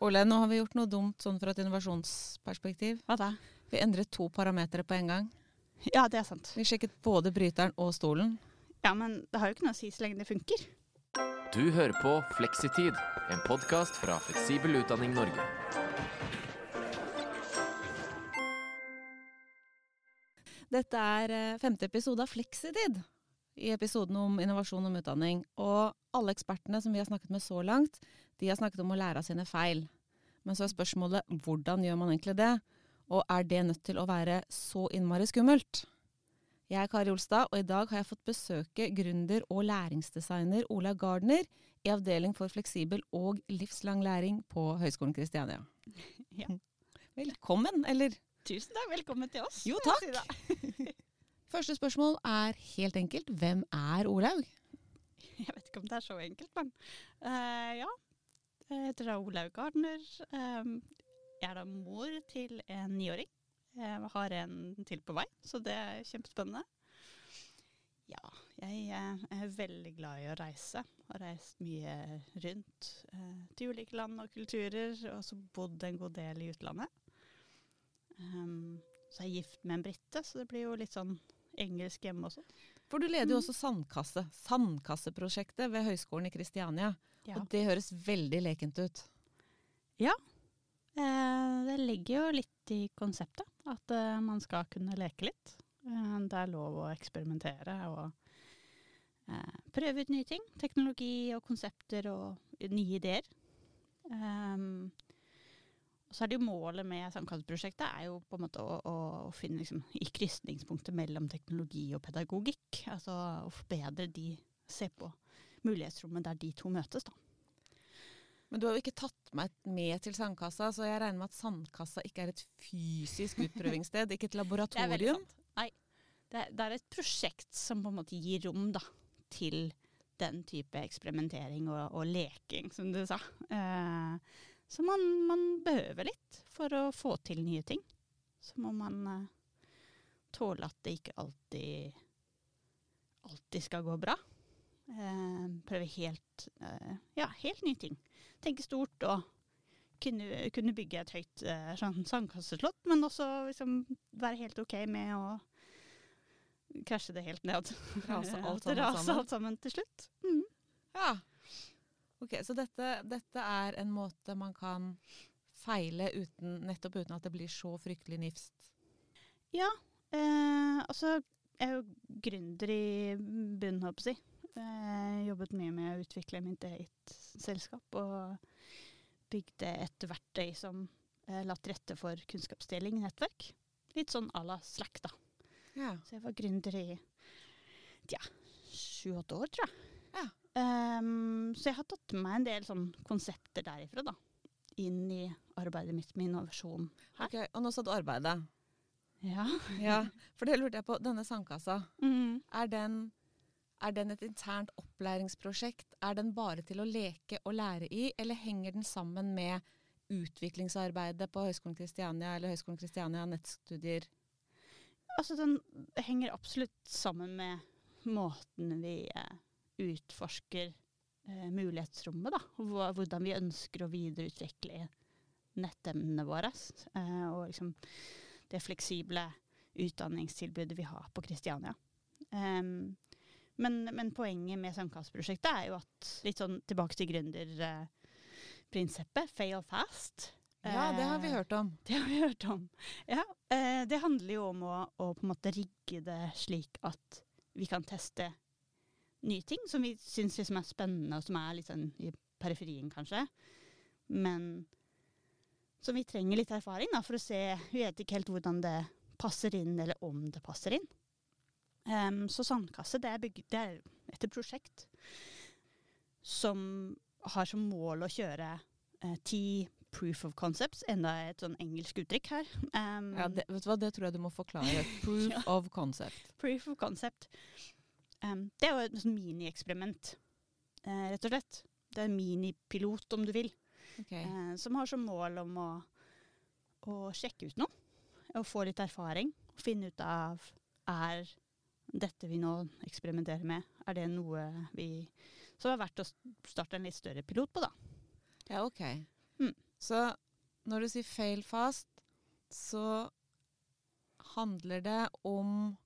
Ole, nå har vi gjort noe dumt sånn fra et innovasjonsperspektiv. Hva da? Vi endret to parametere på en gang. Ja, det er sant. Vi sjekket både bryteren og stolen. Ja, men det har jo ikke noe å si så lenge det funker. Du hører på Fleksitid, en podkast fra Fleksibel utdanning Norge. Dette er eh, femte episode av Fleksitid. I episoden om innovasjon om utdanning. Og alle ekspertene som vi har snakket med så langt, de har snakket om å lære av sine feil. Men så er spørsmålet hvordan gjør man egentlig det? Og er det nødt til å være så innmari skummelt? Jeg er Kari Olstad, og i dag har jeg fått besøke gründer og læringsdesigner Olaug Gardner i Avdeling for fleksibel og livslang læring på Høgskolen Kristiania. Ja. Velkommen, eller? Tusen takk. Velkommen til oss. Jo, da. Første spørsmål er helt enkelt. Hvem er Olaug? Jeg vet ikke om det er så enkelt, men uh, ja. Jeg heter da Olaug Gardner. Um, jeg er da mor til en niåring. Jeg har en til på vei, så det er kjempespennende. Ja, jeg eh, er veldig glad i å reise. Har reist mye rundt eh, til ulike land og kulturer, og så bodd en god del i utlandet. Um, så jeg er gift med en brite, så det blir jo litt sånn engelsk hjemme også. For du leder jo også Sandkasse, Sandkasseprosjektet ved Høgskolen i Kristiania. Ja. Og det høres veldig lekent ut. Ja. Eh, det ligger jo litt i konseptet. At eh, man skal kunne leke litt. Eh, det er lov å eksperimentere og prøve ut nye ting. Teknologi og konsepter og nye ideer. Um, og så er det jo målet med Sandkasseprosjektet er jo på en måte å, å, å finne liksom, i krysningspunktet mellom teknologi og pedagogikk. Altså å forbedre de Se på mulighetsrommet der de to møtes, da. Men du har jo ikke tatt meg med til Sandkassa, så jeg regner med at Sandkassa ikke er et fysisk utprøvingssted, ikke et Det er laboratorium. sant. Nei, det, er- det er et prosjekt som på en måte gir rom da, til den type eksperimentering og, og leking, som du sa. Eh, så man, man behøver litt for å få til nye ting. Så må man eh, tåle at det ikke alltid, alltid skal gå bra. Eh, prøve helt, eh, ja, helt nye ting. Tenke stort og kunne, kunne bygge et høyt eh, sånn sandkasseslott, men også liksom være helt OK med å krasje det helt ned. Rase alt alt, alt sammen til slutt. Mm. Ja. Ok, Så dette, dette er en måte man kan feile uten, nettopp uten at det blir så fryktelig nifst. Ja, eh, altså jeg er jo gründer i bunnen, håper jeg si. Eh, jobbet mye med å utvikle mitt eget selskap og bygde et verktøy som eh, la til rette for kunnskapsdeling i nettverk. Litt sånn à la Slack, da. Ja. Så jeg var gründer i ja, sju-åtte år, tror jeg. Ja. Ehm, så jeg har tatt med meg en del sånn konsepter derifra da, inn i arbeidet mitt med innovasjon her. Ok, Og nå sa du arbeidet. Ja. Ja, For det lurte jeg på. Denne sandkassa, Mm. er den, er den et internt opplæringsprosjekt? Er den bare til å leke og lære i, eller henger den sammen med utviklingsarbeidet på Høgskolen Kristiania eller Høgskolen Kristiania nettstudier? Altså, den henger absolutt sammen med måten vi eh, utforsker eh, mulighetsrommet, da. Hvordan vi ønsker å videreutvikle nettemnene våre. Eh, og liksom det fleksible utdanningstilbudet vi har på Kristiania. Um, men, men poenget med Sandkasseprosjektet er jo at litt sånn tilbake til gründerprinsippet, fail fast. Ja, det har vi Eh, hørt om. det har vi hørt om. Ja, eh, det handler jo om å, å på en måte rigge det slik at vi kan teste nye ting som vi syns liksom er spennende, og som er litt sånn i periferien, kanskje. Men som vi trenger litt erfaring da, for å se Vi vet ikke helt hvordan det passer inn, eller om det passer inn. Um, så Sandkasse det er, bygget, det er et prosjekt som har som mål å kjøre uh, ti proof of concepts, enda et sånn engelsk uttrykk her. Um, Ja, det, vet du hva, det tror jeg du må forklare. Proof Ja. of concept. Proof of concept. Det er jo et sånn mini-eksperiment, eh, rett og slett. Det er en minipilot, om du vil, Okay. eh, som har som mål om å, å sjekke ut noe. Og få litt erfaring. Og finne ut av er dette vi nå eksperimenterer med, er det noe vi som er verdt å starte en litt større pilot på, da. Ja, ok. Mm. Så når du sier fail fast, så handler det om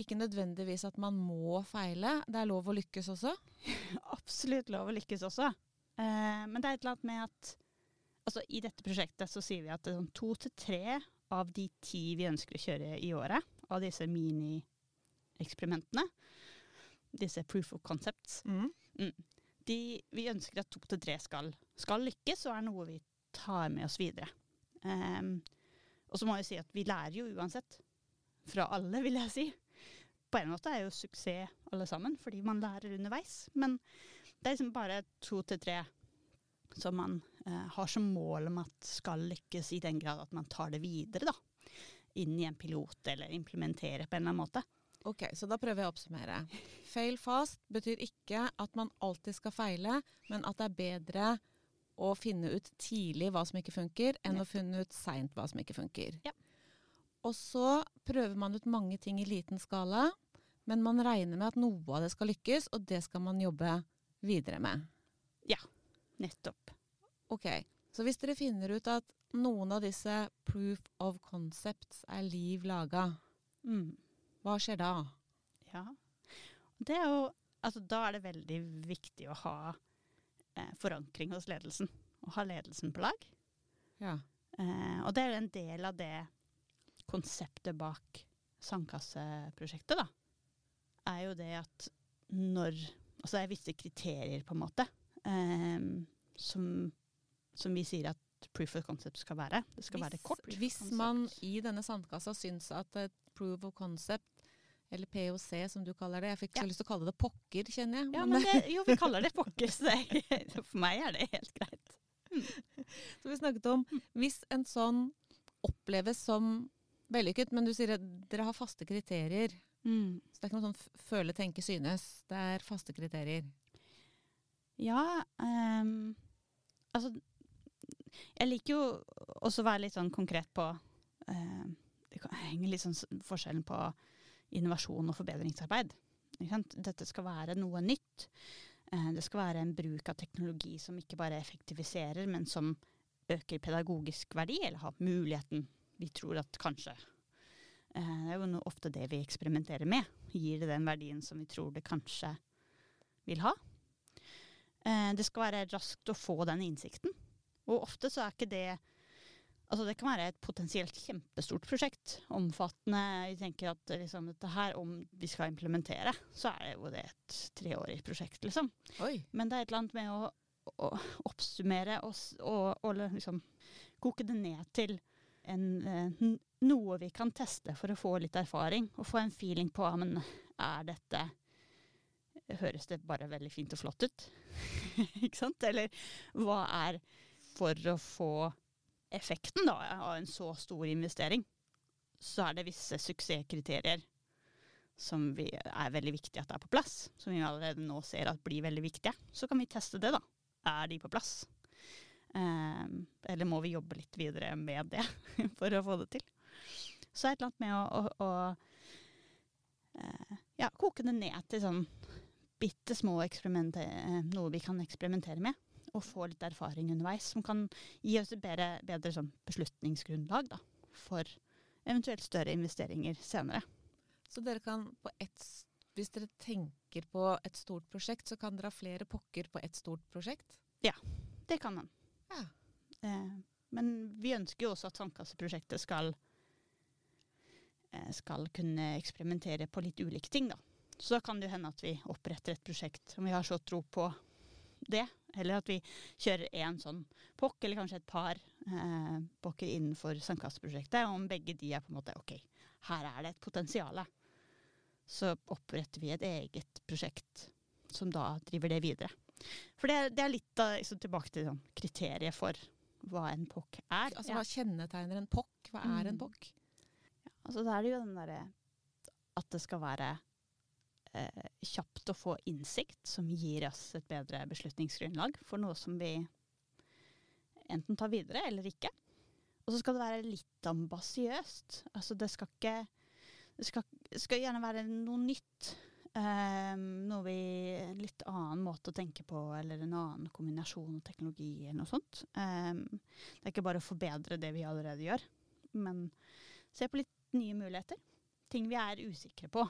ikke nødvendigvis at man må feile. Det er lov å lykkes også. Absolutt lov å lykkes også. Eh, men det er et eller annet med at altså, i dette prosjektet så sier vi at det er sånn to til tre av de ti vi ønsker å kjøre i året, av disse mini-eksperimentene, disse proof of concepts, de, vi ønsker at to til tre skal, skal lykkes, og er noe vi tar med oss videre. Eh, og så må jeg si at vi lærer jo uansett. Fra alle, vil jeg si. På en måte er jo suksess alle sammen, fordi man lærer underveis. Men det er liksom bare to til tre som man eh, har som mål om at skal lykkes i den grad at man tar det videre, da. Inn i en pilot, eller implementere på en eller annen måte. Ok, så da prøver jeg å oppsummere. Fail fast betyr ikke at man alltid skal feile, men at det er bedre å finne ut tidlig hva som ikke funker, enn å finne ut seint hva som ikke funker. Ja. Og så prøver man ut mange ting i liten skala, men man regner med at noe av det skal lykkes, og det skal man jobbe videre med. Ja, Nettopp. Ok, så hvis dere finner ut at noen av disse proof of concepts er liv laga, Mm. hva skjer da? Ja. Det er jo, altså, da er det veldig viktig å ha eh, forankring hos ledelsen. Å ha ledelsen på lag. Ja. Eh, og det er en del av det konseptet bak Sandkasseprosjektet, da. Er jo det at når Altså det er visse kriterier, på en måte, eh, som, som vi sier at proof of concept skal være. Det skal være kort. Hvis man i denne sandkassa syns at et proof of concept, eller POC som du kaller det Jeg fikk Ja. så lyst til å kalle det pokker, kjenner jeg. Ja, men- det, jo, vi kaller det pokker, så det, for meg er det helt greit. så vi snakket om hvis en sånn oppleves som vellykket, men du sier at dere har faste kriterier. Så det er ikke noe sånn føle, tenke, synes. Det er faste kriterier. Ja, Um, altså Jeg liker jo også å være litt sånn konkret på uh, Det henger litt sånn forskjellen på innovasjon og forbedringsarbeid. Dette skal være noe nytt. Eh, det skal være en bruk av teknologi som ikke bare effektiviserer, men som øker pedagogisk verdi, eller har muligheten vi tror at kanskje Det er jo ofte det vi eksperimenterer med. Gir det den verdien som vi tror det kanskje vil ha? Eh, det skal være raskt å få den innsikten. Og ofte så er ikke det Altså det kan være et potensielt kjempestort prosjekt. Omfattende. Vi tenker at liksom, dette her, om vi skal implementere, så er det jo det et treårig prosjekt, liksom. Oi. Men det er et eller annet med å, å oppsummere og, og, og liksom koke det ned til en, eh, n- noe vi kan teste for å få litt erfaring. Og få en feeling på men er dette Høres det bare veldig fint og flott ut? Ikke sant? Eller hva er For å få effekten da, av en så stor investering, så er det visse suksesskriterier som vi er veldig viktig at det er på plass, som vi allerede nå ser at blir veldig viktige. Så kan vi teste det, da. Er de på plass? Ehm, eller må vi jobbe litt videre med det for å få det til? Så er det et eller annet med å, å, å eh, ja, koke det ned til sånn bitte små eksperimenter, eh, noe vi kan eksperimentere med. Og få litt erfaring underveis, som kan gi oss et bedre, bedre sånn beslutningsgrunnlag da, for eventuelt større investeringer senere. Så dere kan på ett Hvis dere tenker på et stort prosjekt, så kan dere ha flere pokker på ett stort prosjekt? Ja, Det kan man. Ja. Eh, men vi ønsker jo også at Sandkasseprosjektet skal, skal kunne eksperimentere på litt ulike ting, da. Så da kan det hende at vi oppretter et prosjekt om vi har så tro på det. Eller at vi kjører én sånn pokk, eller kanskje et par eh, pokker innenfor Sandkasseprosjektet. Om begge de er på en måte OK, her er det et potensial. Så oppretter vi et eget prosjekt som da driver det videre. For det, det er litt av liksom, tilbake til sånn, kriteriet for hva en pokk er. Altså, Hva kjennetegner en pokk? Hva er en Mm. pokk? Altså, da er det jo den derre at det skal være eh, kjapt å få innsikt, som gir oss et bedre beslutningsgrunnlag for noe som vi enten tar videre eller ikke. Og så skal det være litt ambisiøst. Altså, det skal ikke Det skal, skal gjerne være noe nytt. Um, noe vi En litt annen måte å tenke på, eller en annen kombinasjon av teknologi eller noe sånt. Um, det er ikke bare å forbedre det vi allerede gjør, men se på litt nye muligheter. Ting vi er usikre på.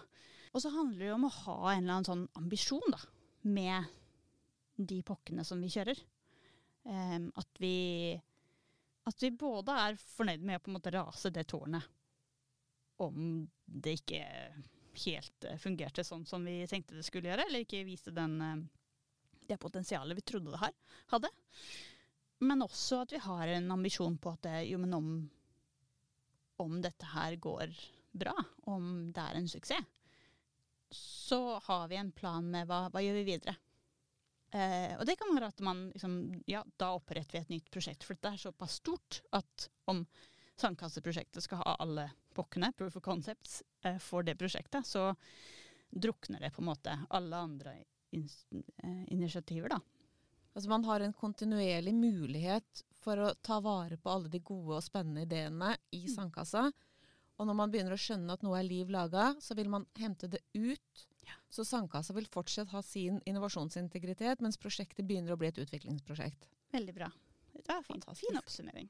Og så handler det om å ha en eller annen sånn ambisjon da, med de pokkene som vi kjører. Um, at vi at vi både er fornøyd med å på en måte rase det tårnet om det ikke helt uh, fungerte sånn som vi tenkte det skulle gjøre, eller ikke viste den, uh, det potensialet vi trodde det hadde. Men også at vi har en ambisjon på at det, jo, men om, om dette her går bra, om det er en suksess, så har vi en plan med hva, hva gjør vi videre. Eh, og det kan være at man liksom, ja, da oppretter vi et nytt prosjekt. For det er såpass stort at om Sandkasseprosjektet skal ha alle pokkene, proof of concepts, eh, for det prosjektet, så drukner det på en måte alle andre in eh, initiativer, da. Altså man har en kontinuerlig mulighet for å ta vare på alle de gode og spennende ideene i Mm. sandkassa. Og når man begynner å skjønne at noe er liv laga, så vil man hente det ut. Ja. Så sandkassa vil fortsatt ha sin innovasjonsintegritet, mens prosjektet begynner å bli et utviklingsprosjekt. Veldig bra. Det var fint. Fantastisk. Fin oppsummering.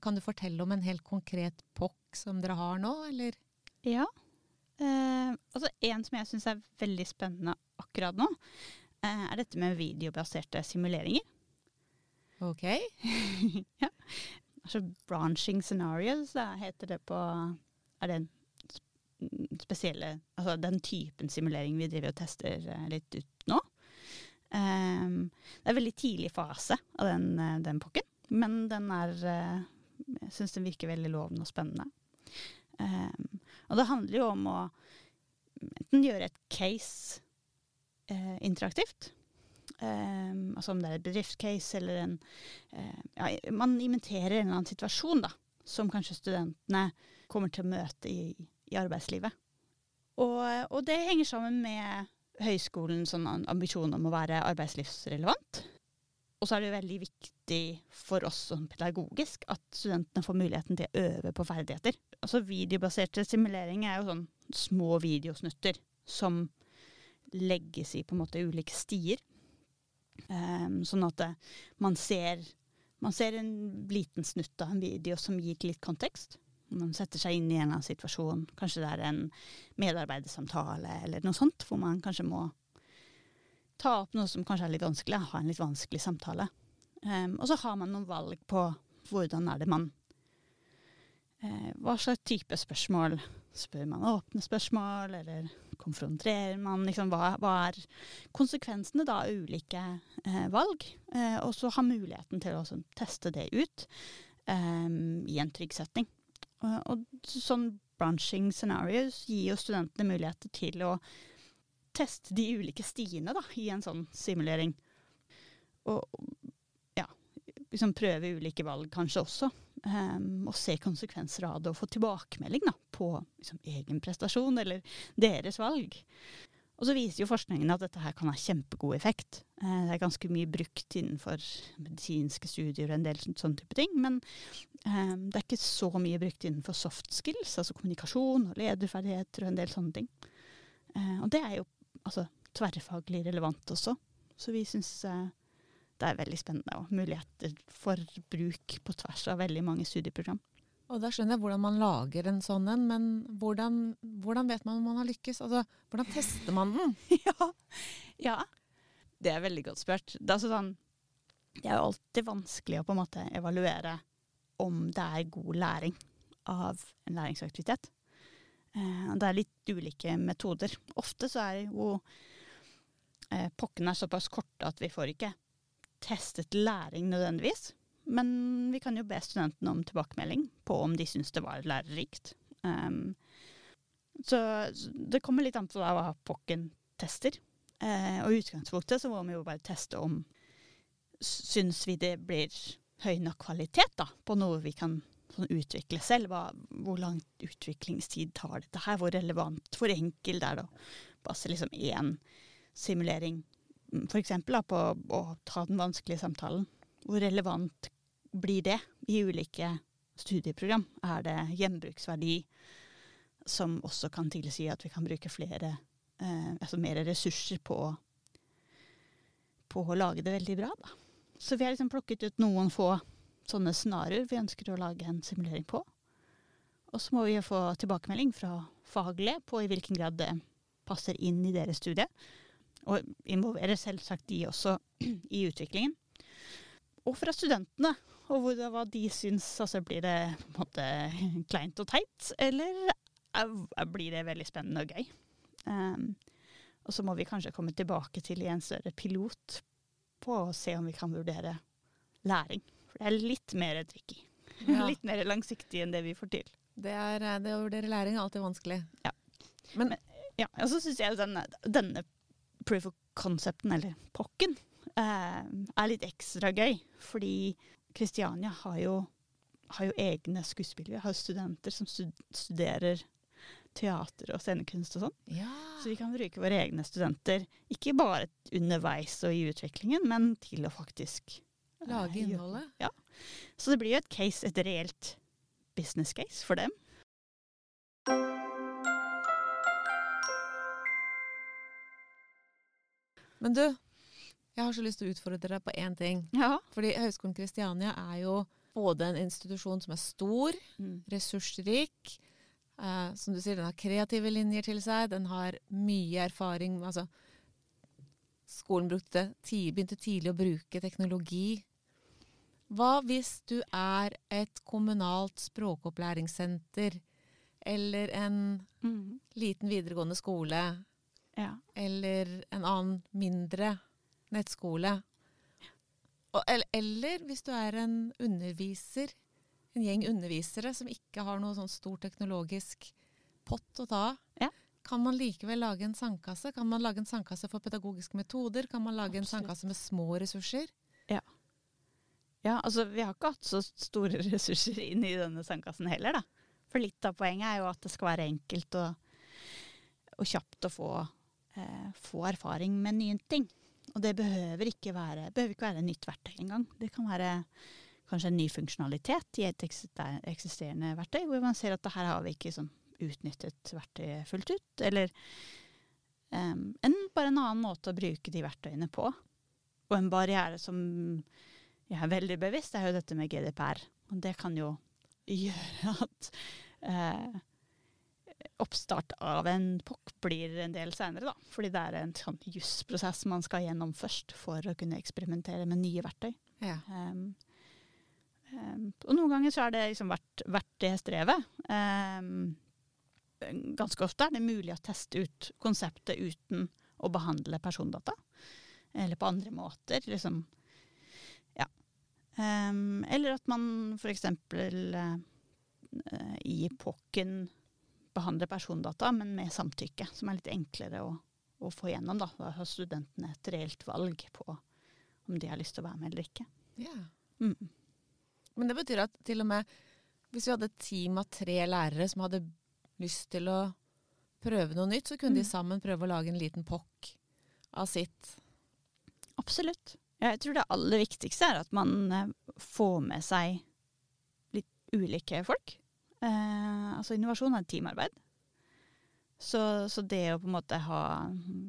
Kan du fortelle om en helt konkret pokk som dere har nå, eller? Ja. Eh, altså en som jeg syns er veldig spennende akkurat nå, eh, er dette med videobaserte simuleringer. Ok. ja. Altså branching scenarios heter det på Er den sp- spesielle Altså den typen simulering vi driver og tester eh, litt ut nå. Ehm, det er en veldig tidlig fase av den, eh, den pokken, men den er eh, Jeg syns den virker veldig lovende og spennende. Ehm, og det handler jo om å enten gjøre et case eh, interaktivt, Um, altså om det er et bedriftscase eller en eh, ja, Man inventerer en eller annen situasjon da, som kanskje studentene kommer til å møte i, i arbeidslivet. Og, og det henger sammen med høyskolens sånn ambisjon om å være arbeidslivsrelevant. Og så er det jo veldig viktig for oss som pedagogisk at studentene får muligheten til å øve på ferdigheter. Altså Videobaserte simulering er jo sånn små videosnutter som legges i på en måte ulike stier. Um, sånn at det, man, ser, man ser en liten snutt av en video som gir litt kontekst. Man setter seg inn i en eller annen situasjon. Kanskje det er en medarbeidersamtale eller noe sånt, hvor man kanskje må ta opp noe som kanskje er litt vanskelig. Ha en litt vanskelig samtale. Um, og så har man noen valg på hvordan er det man uh, Hva slags type spørsmål spør man? Åpne spørsmål, eller konfronterer man? Liksom, hva, hva er konsekvensene da av ulike uh, valg? Uh, og så ha muligheten til å sånn, teste det ut um, i en trygg setting. Og, sånn branching scenarios gir jo studentene muligheter til å teste de ulike stiene da, i en sånn simulering. Og liksom prøve ulike valg kanskje også. Um, og se konsekvenser av det, og få tilbakemelding da, på liksom, egen prestasjon eller deres valg. Og så viser jo forskningen at dette her kan ha kjempegod effekt. Eh, det er ganske mye brukt innenfor medisinske studier og en del sånn, sånn type ting. Men um, det er ikke så mye brukt innenfor soft skills, altså kommunikasjon og lederferdigheter og en del sånne ting. Uh, og det er jo altså, tverrfaglig relevant også. Så vi syns eh, det er veldig spennende og muligheter for bruk på tvers av veldig mange studieprogram. Og da skjønner jeg hvordan man lager en sånn en, men hvordan, hvordan vet man om man har lykkes? Altså, hvordan tester man den? ja. ja. Det er veldig godt spurt. Det er, altså sånn, det er jo alltid vanskelig å på en måte evaluere om det er god læring av en læringsaktivitet. Eh, det er litt ulike metoder. Ofte så er jo eh, pokkene såpass korte at vi får ikke testet læring nødvendigvis. Men vi kan jo be studentene om tilbakemelding på om de syns det var lærerikt. Um, så det kommer litt an på hva pokken tester. Uh, og i utgangspunktet så må vi jo bare teste om Syns vi det blir høy nok kvalitet da, på noe vi kan sånn, utvikle selv? Hva, hvor lang utviklingstid tar dette her? Hvor relevant, hvor enkelt er det å passe liksom én simulering, eksempel, på å ta den vanskelige samtalen? Hvor relevant blir det i ulike studieprogram? Er det gjenbruksverdi som også kan tilsi at vi kan bruke flere, eh, altså mer ressurser på, på å lage det veldig bra, da. Så vi har liksom plukket ut noen få sånne scenarioer vi ønsker å lage en simulering på. Og så må vi få tilbakemelding fra faglige på i hvilken grad det passer inn i deres studie. Og involverer selvsagt de også i utviklingen. Og fra studentene, og hvor, hva de syns. Altså blir det på en måte kleint og teit, eller er- blir det veldig spennende og gøy? Um, og så må vi kanskje komme tilbake til i en større pilot på å se om vi kan vurdere læring. For det er litt mer tricky. Ja. Litt mer langsiktig enn det vi får til. Det, er, eh, det å vurdere læring er alltid vanskelig. Ja. Men, Ja, og så syns jeg denne, denne proof of concepten, eller pokken, eh, er litt ekstra gøy. Fordi Kristiania har jo, har jo egne skuespillere. Har jo studenter som studerer teater og scenekunst og sånn. ja. Så vi kan bruke våre egne studenter, ikke bare underveis og i utviklingen, men til å faktisk eh, Lage innholdet. Så det blir jo et case, et reelt business case for dem. Men du, jeg har så lyst til å utfordre deg på én ting. Ja. Fordi Høgskolen Kristiania er jo både en institusjon som er stor, Mm. ressursrik. Eh, som du sier, den har kreative linjer til seg. Den har mye erfaring. Altså, skolen brukte, begynte tidlig å bruke teknologi. Hva hvis du er et kommunalt språkopplæringssenter eller en Mm. liten videregående skole ja. eller en annen mindre nettskole? Og, eller, eller hvis du er en underviser, en gjeng undervisere som ikke har noe sånn stor teknologisk pott å ta av. Ja. Kan man likevel lage en sandkasse? Kan man lage en sandkasse for pedagogiske metoder? Kan man lage en sandkasse med små ressurser? Ja, altså vi har ikke hatt så store ressurser inn i denne sandkassen heller, da. For litt av poenget er jo at det skal være enkelt og, og kjapt å få, eh, få erfaring med nye ting. Og det behøver ikke være, behøver ikke være nytt verktøy engang. Det kan være kanskje en ny funksjonalitet i et eksisterende verktøy, hvor man ser at det her har vi ikke sånn, utnyttet verktøyet fullt ut. Eller em, en, bare en annen måte å bruke de verktøyene på. Og en barriere som jeg er veldig bevisst, er jo dette med GDPR. Og det kan jo gjøre at eh, oppstart av en POC blir en del senere, da. Fordi det er en sånn jusprosess man skal gjennom først for å kunne eksperimentere med nye verktøy. Ja. Um, um, og noen ganger så har det liksom vært, vært det strevet. Um, ganske ofte er det mulig å teste ut konseptet uten å behandle persondata. Eller på andre måter. Liksom. Ja. Eller at man for eksempel eh, i POC-en behandler persondata, men med samtykke. Som er litt enklere å, å få gjennom. Da. da har studentene et reelt valg på om de har lyst til å være med eller ikke. Ja. Mm. Men det betyr at til og med hvis vi hadde et team av tre lærere som hadde lyst til å prøve noe nytt, så kunne de Mm. sammen prøve å lage en liten pokk av sitt. Absolutt. Jeg tror det aller viktigste er at man eh, får med seg litt ulike folk. Eh, altså innovasjon er teamarbeid. Så, så det å på en måte ha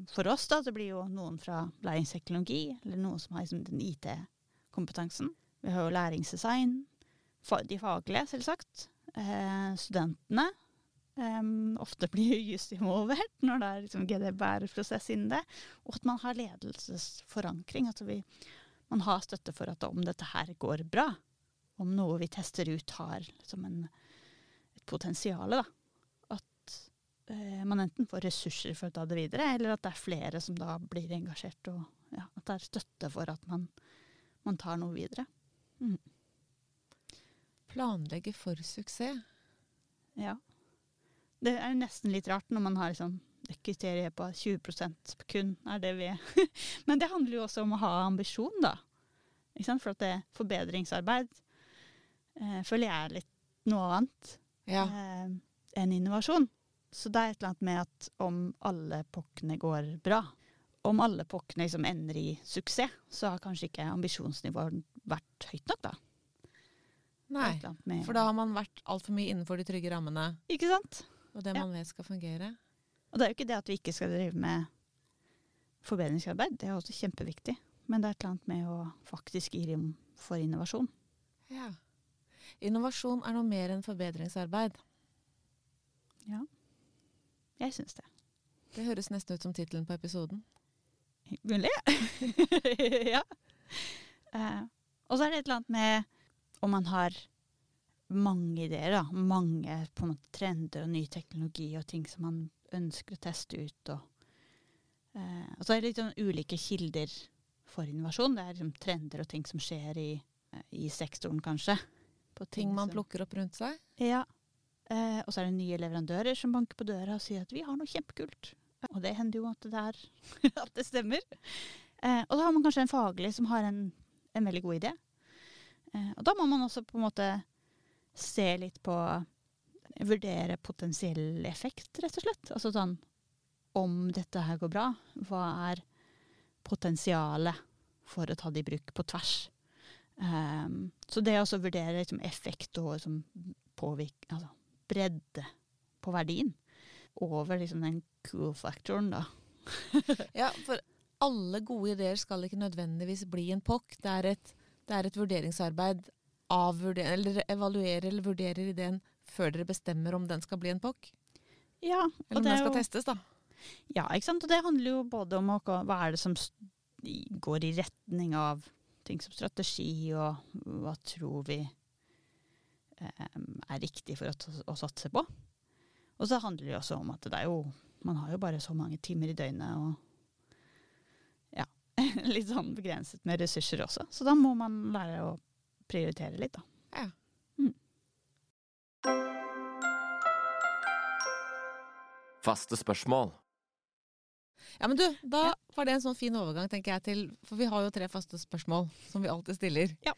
For oss, da, det blir jo noen fra læringsteknologi, eller noen som har liksom den IT-kompetansen. Vi har jo læringsdesign. De faglige, selvsagt. Eh, studentene. Um, ofte blir just involvert når det er liksom GDBR-prosess innen det. Og at man har ledelsesforankring. Altså vi, man har støtte for at om dette her går bra, om noe vi tester ut har liksom en, et potensial, da. At eh, man enten får ressurser for å ta det videre, eller at det er flere som da blir engasjert. Og ja, at det er støtte for at man, man tar noe videre. Planlegge for suksess. Ja. Det er nesten litt rart når man har liksom et på 20% kun er det vi Men det handler jo også om å ha ambisjon, da. For at det er forbedringsarbeid eh, føler jeg er litt noe annet Ja. eh, enn innovasjon. Så det er et eller annet med at om alle pokkene går bra, om alle pokkene liksom ender i suksess, så har kanskje ikke ambisjonsnivået vært høyt nok, da. Nei, for da har man vært altfor mye innenfor de trygge rammene Ikke sant? og det Ja. man vet skal fungere. Og det er jo ikke det at vi ikke skal drive med forbedringsarbeid, det er også kjempeviktig. Men det er et eller annet med å faktisk gi rom for innovasjon. Ja. Innovasjon er noe mer enn forbedringsarbeid. Ja. Jeg syns det. Det høres nesten ut som tittelen på episoden. Mulig? ja. Uh, og så er det et eller annet med om man har mange ideer, da. Mange på en måte, trender og ny teknologi og ting som man ønsker å teste ut. Og, uh, og så er det litt sånn ulike kilder for innovasjon. Det er liksom trender og ting som skjer i, eh, i sektoren, kanskje. På Ting man plukker opp rundt seg. Ja. Eh, og så er det nye leverandører som banker på døra og sier at vi har noe kjempekult. Og det hender jo at det, er, at det stemmer. Eh, og da har man kanskje en faglig som har en, en veldig god idé. Eh, og da må man også på en måte se litt på Vurdere potensiell effekt, rett og slett. Altså sånn om dette her går bra, hva er potensialet for å ta det i bruk på tvers? Um, så det å vurdere liksom, effekt og liksom, påvirke, altså, bredde på verdien over liksom, den cool factoren, da. Ja, for alle gode ideer skal ikke nødvendigvis bli en pokk. Det er et, det er et vurderingsarbeid Avvurder, eller evaluere eller vurdere ideen før dere bestemmer om den skal bli en pokk? Ja, Eller om det den skal jo- testes, da. Ja, ikke sant? Og det handler jo både om hva er det som går i retning av ting som strategi, og hva tror vi eh, er riktig for å, å satse på. Og så handler det jo også om at det er jo Man har jo bare så mange timer i døgnet, og ja Litt sånn begrenset med ressurser også. Så da må man lære å prioritere litt, da. Ja. Mm. Faste spørsmål. Ja, men du, da var det en sånn fin overgang, tenker jeg, til For vi har jo tre faste spørsmål som vi alltid stiller. Ja.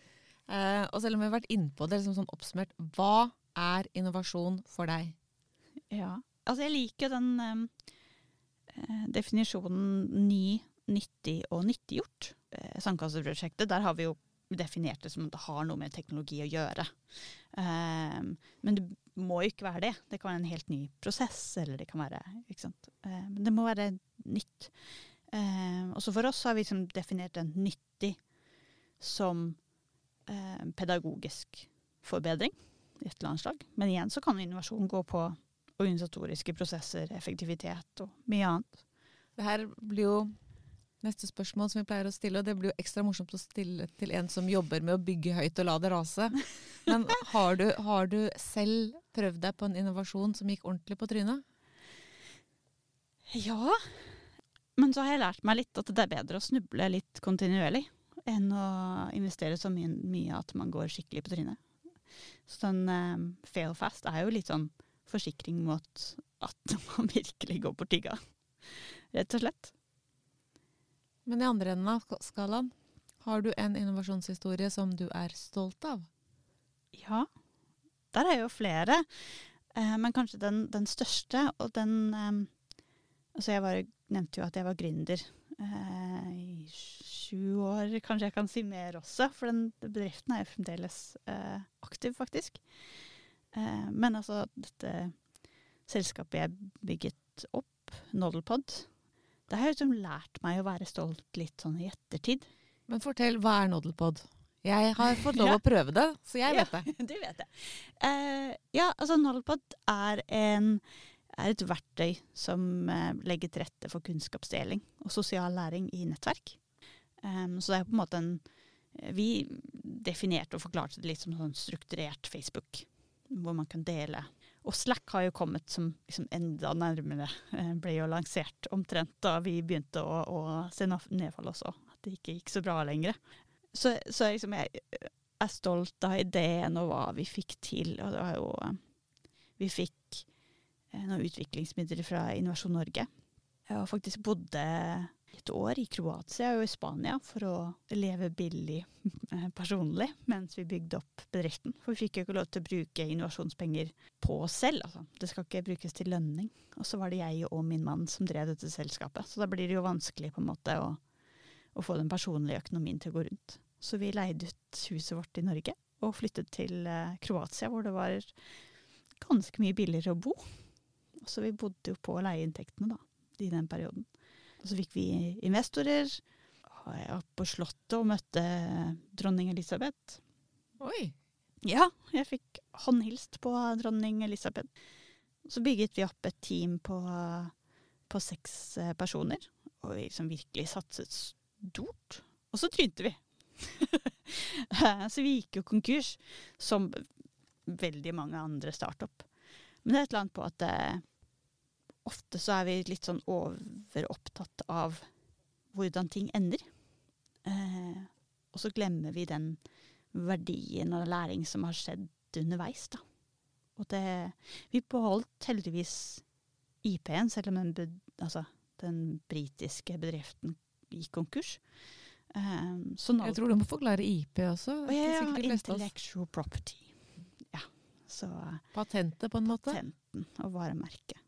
Eh, og selv om vi har vært innpå det, liksom sånn oppsummert, hva er innovasjon for deg? Ja. Altså, jeg liker den eh, definisjonen ny, nyttig og nyttiggjort. Eh, Sandkasseprosjektet, der har vi jo definert det som at det har noe med teknologi å gjøre. Um, men det må jo ikke være det. Det kan være en helt ny prosess, eller det kan være ikke sant? Eh, Men det må være nytt. Um, også for oss har vi liksom definert den nyttig som pedagogisk forbedring i et eller annet slag. Men igjen så kan innovasjon gå på organisatoriske prosesser, effektivitet og mye annet. Det her blir jo neste spørsmål som vi pleier å stille, og det blir jo ekstra morsomt å stille til en som jobber med å bygge høyt og la det rase. Men har du, har du selv prøvd deg på en innovasjon som gikk ordentlig på trynet? Ja, men så har jeg lært meg litt at det er bedre å snuble litt kontinuerlig enn å investere så mye, mye at man går skikkelig på trynet. Så den um, fail fast er jo litt sånn forsikring mot at man virkelig går på tygga, rett og slett. Men i andre enden av skalaen, har du en innovasjonshistorie som du er stolt av? Ja, der er jo flere. Eh, men kanskje den, den største, og den eh, Altså, jeg var, nevnte jo at jeg var gründer eh, i sju år. Kanskje jeg kan si mer også, for den bedriften er jo fremdeles eh, aktiv, faktisk. Eh, men altså, dette selskapet jeg bygget opp, Nodelpod, det har liksom lært meg å være stolt litt sånn i ettertid. Men fortell, hva er Nodelpod? Jeg har fått lov Ja. å prøve det, så jeg Ja. vet det. Du vet det. Uh, ja, altså Nullpod er, en, er et verktøy som uh, legger til rette for kunnskapsdeling og sosial læring i nettverk. Um, så det er på en måte en Vi definerte og forklarte det litt som sånn strukturert Facebook, hvor man kan dele. Og Slack har jo kommet som liksom enda nærmere. eh, ble jo lansert omtrent da vi begynte å, å se nedfall også. At det ikke gikk så bra lenger. Så, så liksom jeg er stolt av ideen og hva vi fikk til. Og det var jo eh, Vi fikk eh, noen utviklingsmidler fra Innovasjon Norge. Jeg har faktisk bodde et år i Kroatia og i Spania for å leve billig eh, personlig mens vi bygde opp bedriften. For vi fikk jo ikke lov til å bruke innovasjonspenger på oss selv. Altså. Det skal ikke brukes til lønning. Og så var det jeg og min mann som drev dette selskapet. Så da blir det jo vanskelig på en måte å, å få den personlige økonomien til å gå rundt. Så vi leide ut huset vårt i Norge og flyttet til eh, Kroatia, hvor det var ganske mye billigere å bo. Så vi bodde jo på leieinntektene da, i den perioden. Og så fikk vi investorer. Og jeg var på Slottet og møtte dronning Elisabeth. Oi. Ja, jeg fikk håndhilst på dronning Elisabeth. Så bygget vi opp et team på, på seks eh, personer, og vi liksom virkelig satset stort. Og så trynte vi. så vi gikk jo konkurs, som veldig mange andre startup. Men det er et eller annet på at eh, ofte så er vi litt sånn overopptatt av hvordan ting ender. Eh, og så glemmer vi den verdien og læring som har skjedd underveis, da. Og det Vi beholdt heldigvis IP-en, selv om den, altså, den britiske bedriften gikk konkurs. Um, Jeg tror du må forklare IP også. Er ja, ja, intellectual property. Ja. Så Patentet, på en måte. patenten og varemerket.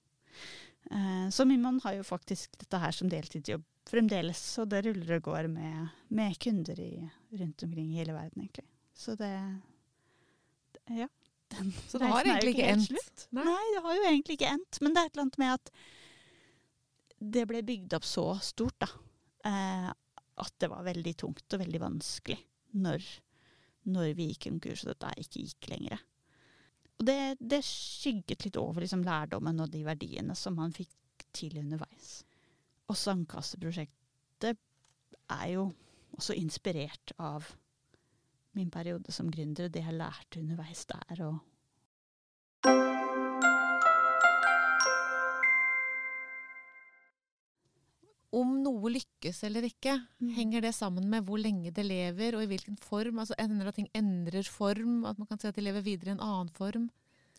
Eh, så min mann har jo faktisk dette her som deltidsjobb fremdeles, og det ruller og går med, med kunder i, rundt omkring i hele verden, egentlig. Så det Ja. Den Så det har egentlig ikke endt. slutt. Nei. Nei, det har jo egentlig ikke endt, men det er et eller annet med at det ble bygd opp så stort, da. Eh, at det var veldig tungt og veldig vanskelig når, når vi gikk konkurs og dette ikke gikk lenger. Og det, det skygget litt over liksom, lærdommen og de verdiene som man fikk til underveis. Og Sandkasseprosjektet er jo også inspirert av min periode som gründer, og det jeg lærte underveis der. Og noe lykkes eller ikke, Mm. henger det sammen med hvor lenge det lever, og i hvilken form? Altså Ender at ting endrer form? At man kan si at de lever videre i en annen form?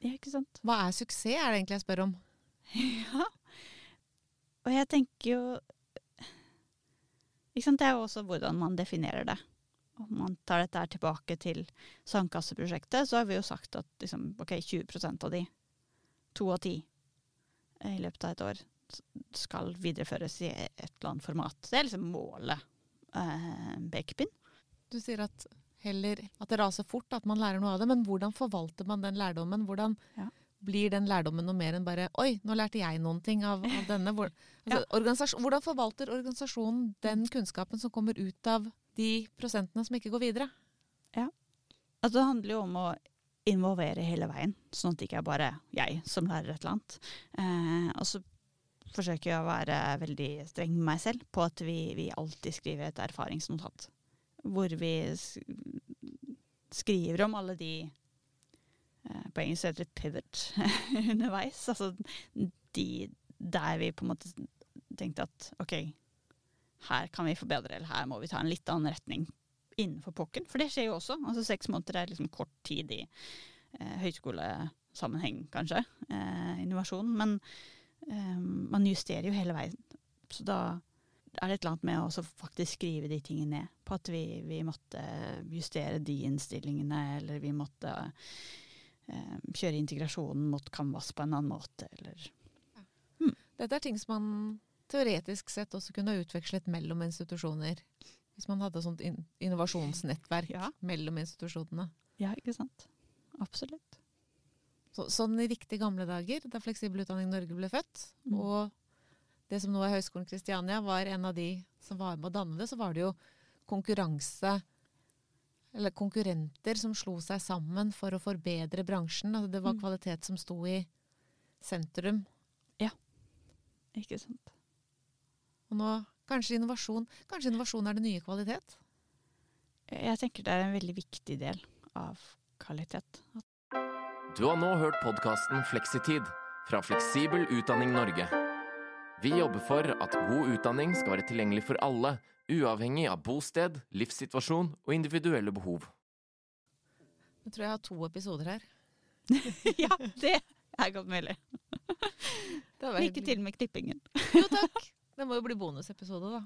ja, ikke sant? Hva er suksess, er det egentlig jeg spør om. Ja. Og jeg tenker jo ikke sant? Det er jo også hvordan man definerer det. Om man tar dette her tilbake til sandkasseprosjektet, så har vi jo sagt at liksom, ok, 20% av de, to av ti, i løpet av et år, skal videreføres i et eller annet format. Det er liksom målet. Eh, Bakepin. Du sier at heller at det raser fort, at man lærer noe av det. Men hvordan forvalter man den lærdommen? Hvordan Ja. blir den lærdommen noe mer enn bare Oi, nå lærte jeg noen ting av, av denne. Hvor, altså, ja. hvordan forvalter organisasjonen den kunnskapen som kommer ut av de prosentene som ikke går videre? Ja. Altså, det handler jo om å involvere hele veien, sånn at det ikke er bare jeg som lærer et eller annet. Eh, og så forsøker jeg å være veldig streng med meg selv på at vi, vi alltid skriver et erfaringsnotat. Hvor vi skriver om alle de eh, På engelsk heter det pivot underveis. Altså de der vi på en måte tenkte at OK, her kan vi forbedre, eller her må vi ta en litt annen retning innenfor pokken. For det skjer jo også. Altså Seks måneder er liksom kort tid i eh, høyskolesammenheng, kanskje. Eh, innovasjon. Men eh, man justerer jo hele veien. Så da er det et eller annet med å faktisk skrive de tingene ned. På at vi, vi måtte justere de innstillingene, eller vi måtte um, kjøre integrasjonen mot Canvas på en annen måte, eller Dette er ting som man teoretisk sett også kunne ha utvekslet mellom institusjoner. Hvis man hadde sånt in innovasjonsnettverk Ja. mellom institusjonene. Ja, ikke sant? Absolutt. Så, sånn i riktig gamle dager, da Fleksibel utdanning Norge ble født, Mm. og det som nå er Høgskolen Kristiania, var en av de som var med å danne det, så var det jo konkurranse eller konkurrenter som slo seg sammen for å forbedre bransjen. Altså det var Mm. kvalitet som sto i sentrum. Ja. Ikke sant? Og nå kanskje innovasjon Kanskje innovasjon er det nye kvalitet? Jeg tenker det er en veldig viktig del av kvalitet. Du har nå hørt podkasten Fleksitid fra Fleksibel utdanning Norge. Vi jobber for at god utdanning skal være tilgjengelig for alle, uavhengig av bosted, livssituasjon og individuelle behov. Jeg tror jeg har to episoder her. ja, det er godt mulig. Lykke til med klippingen. Jo takk. Det må jo bli bonusepisode, da.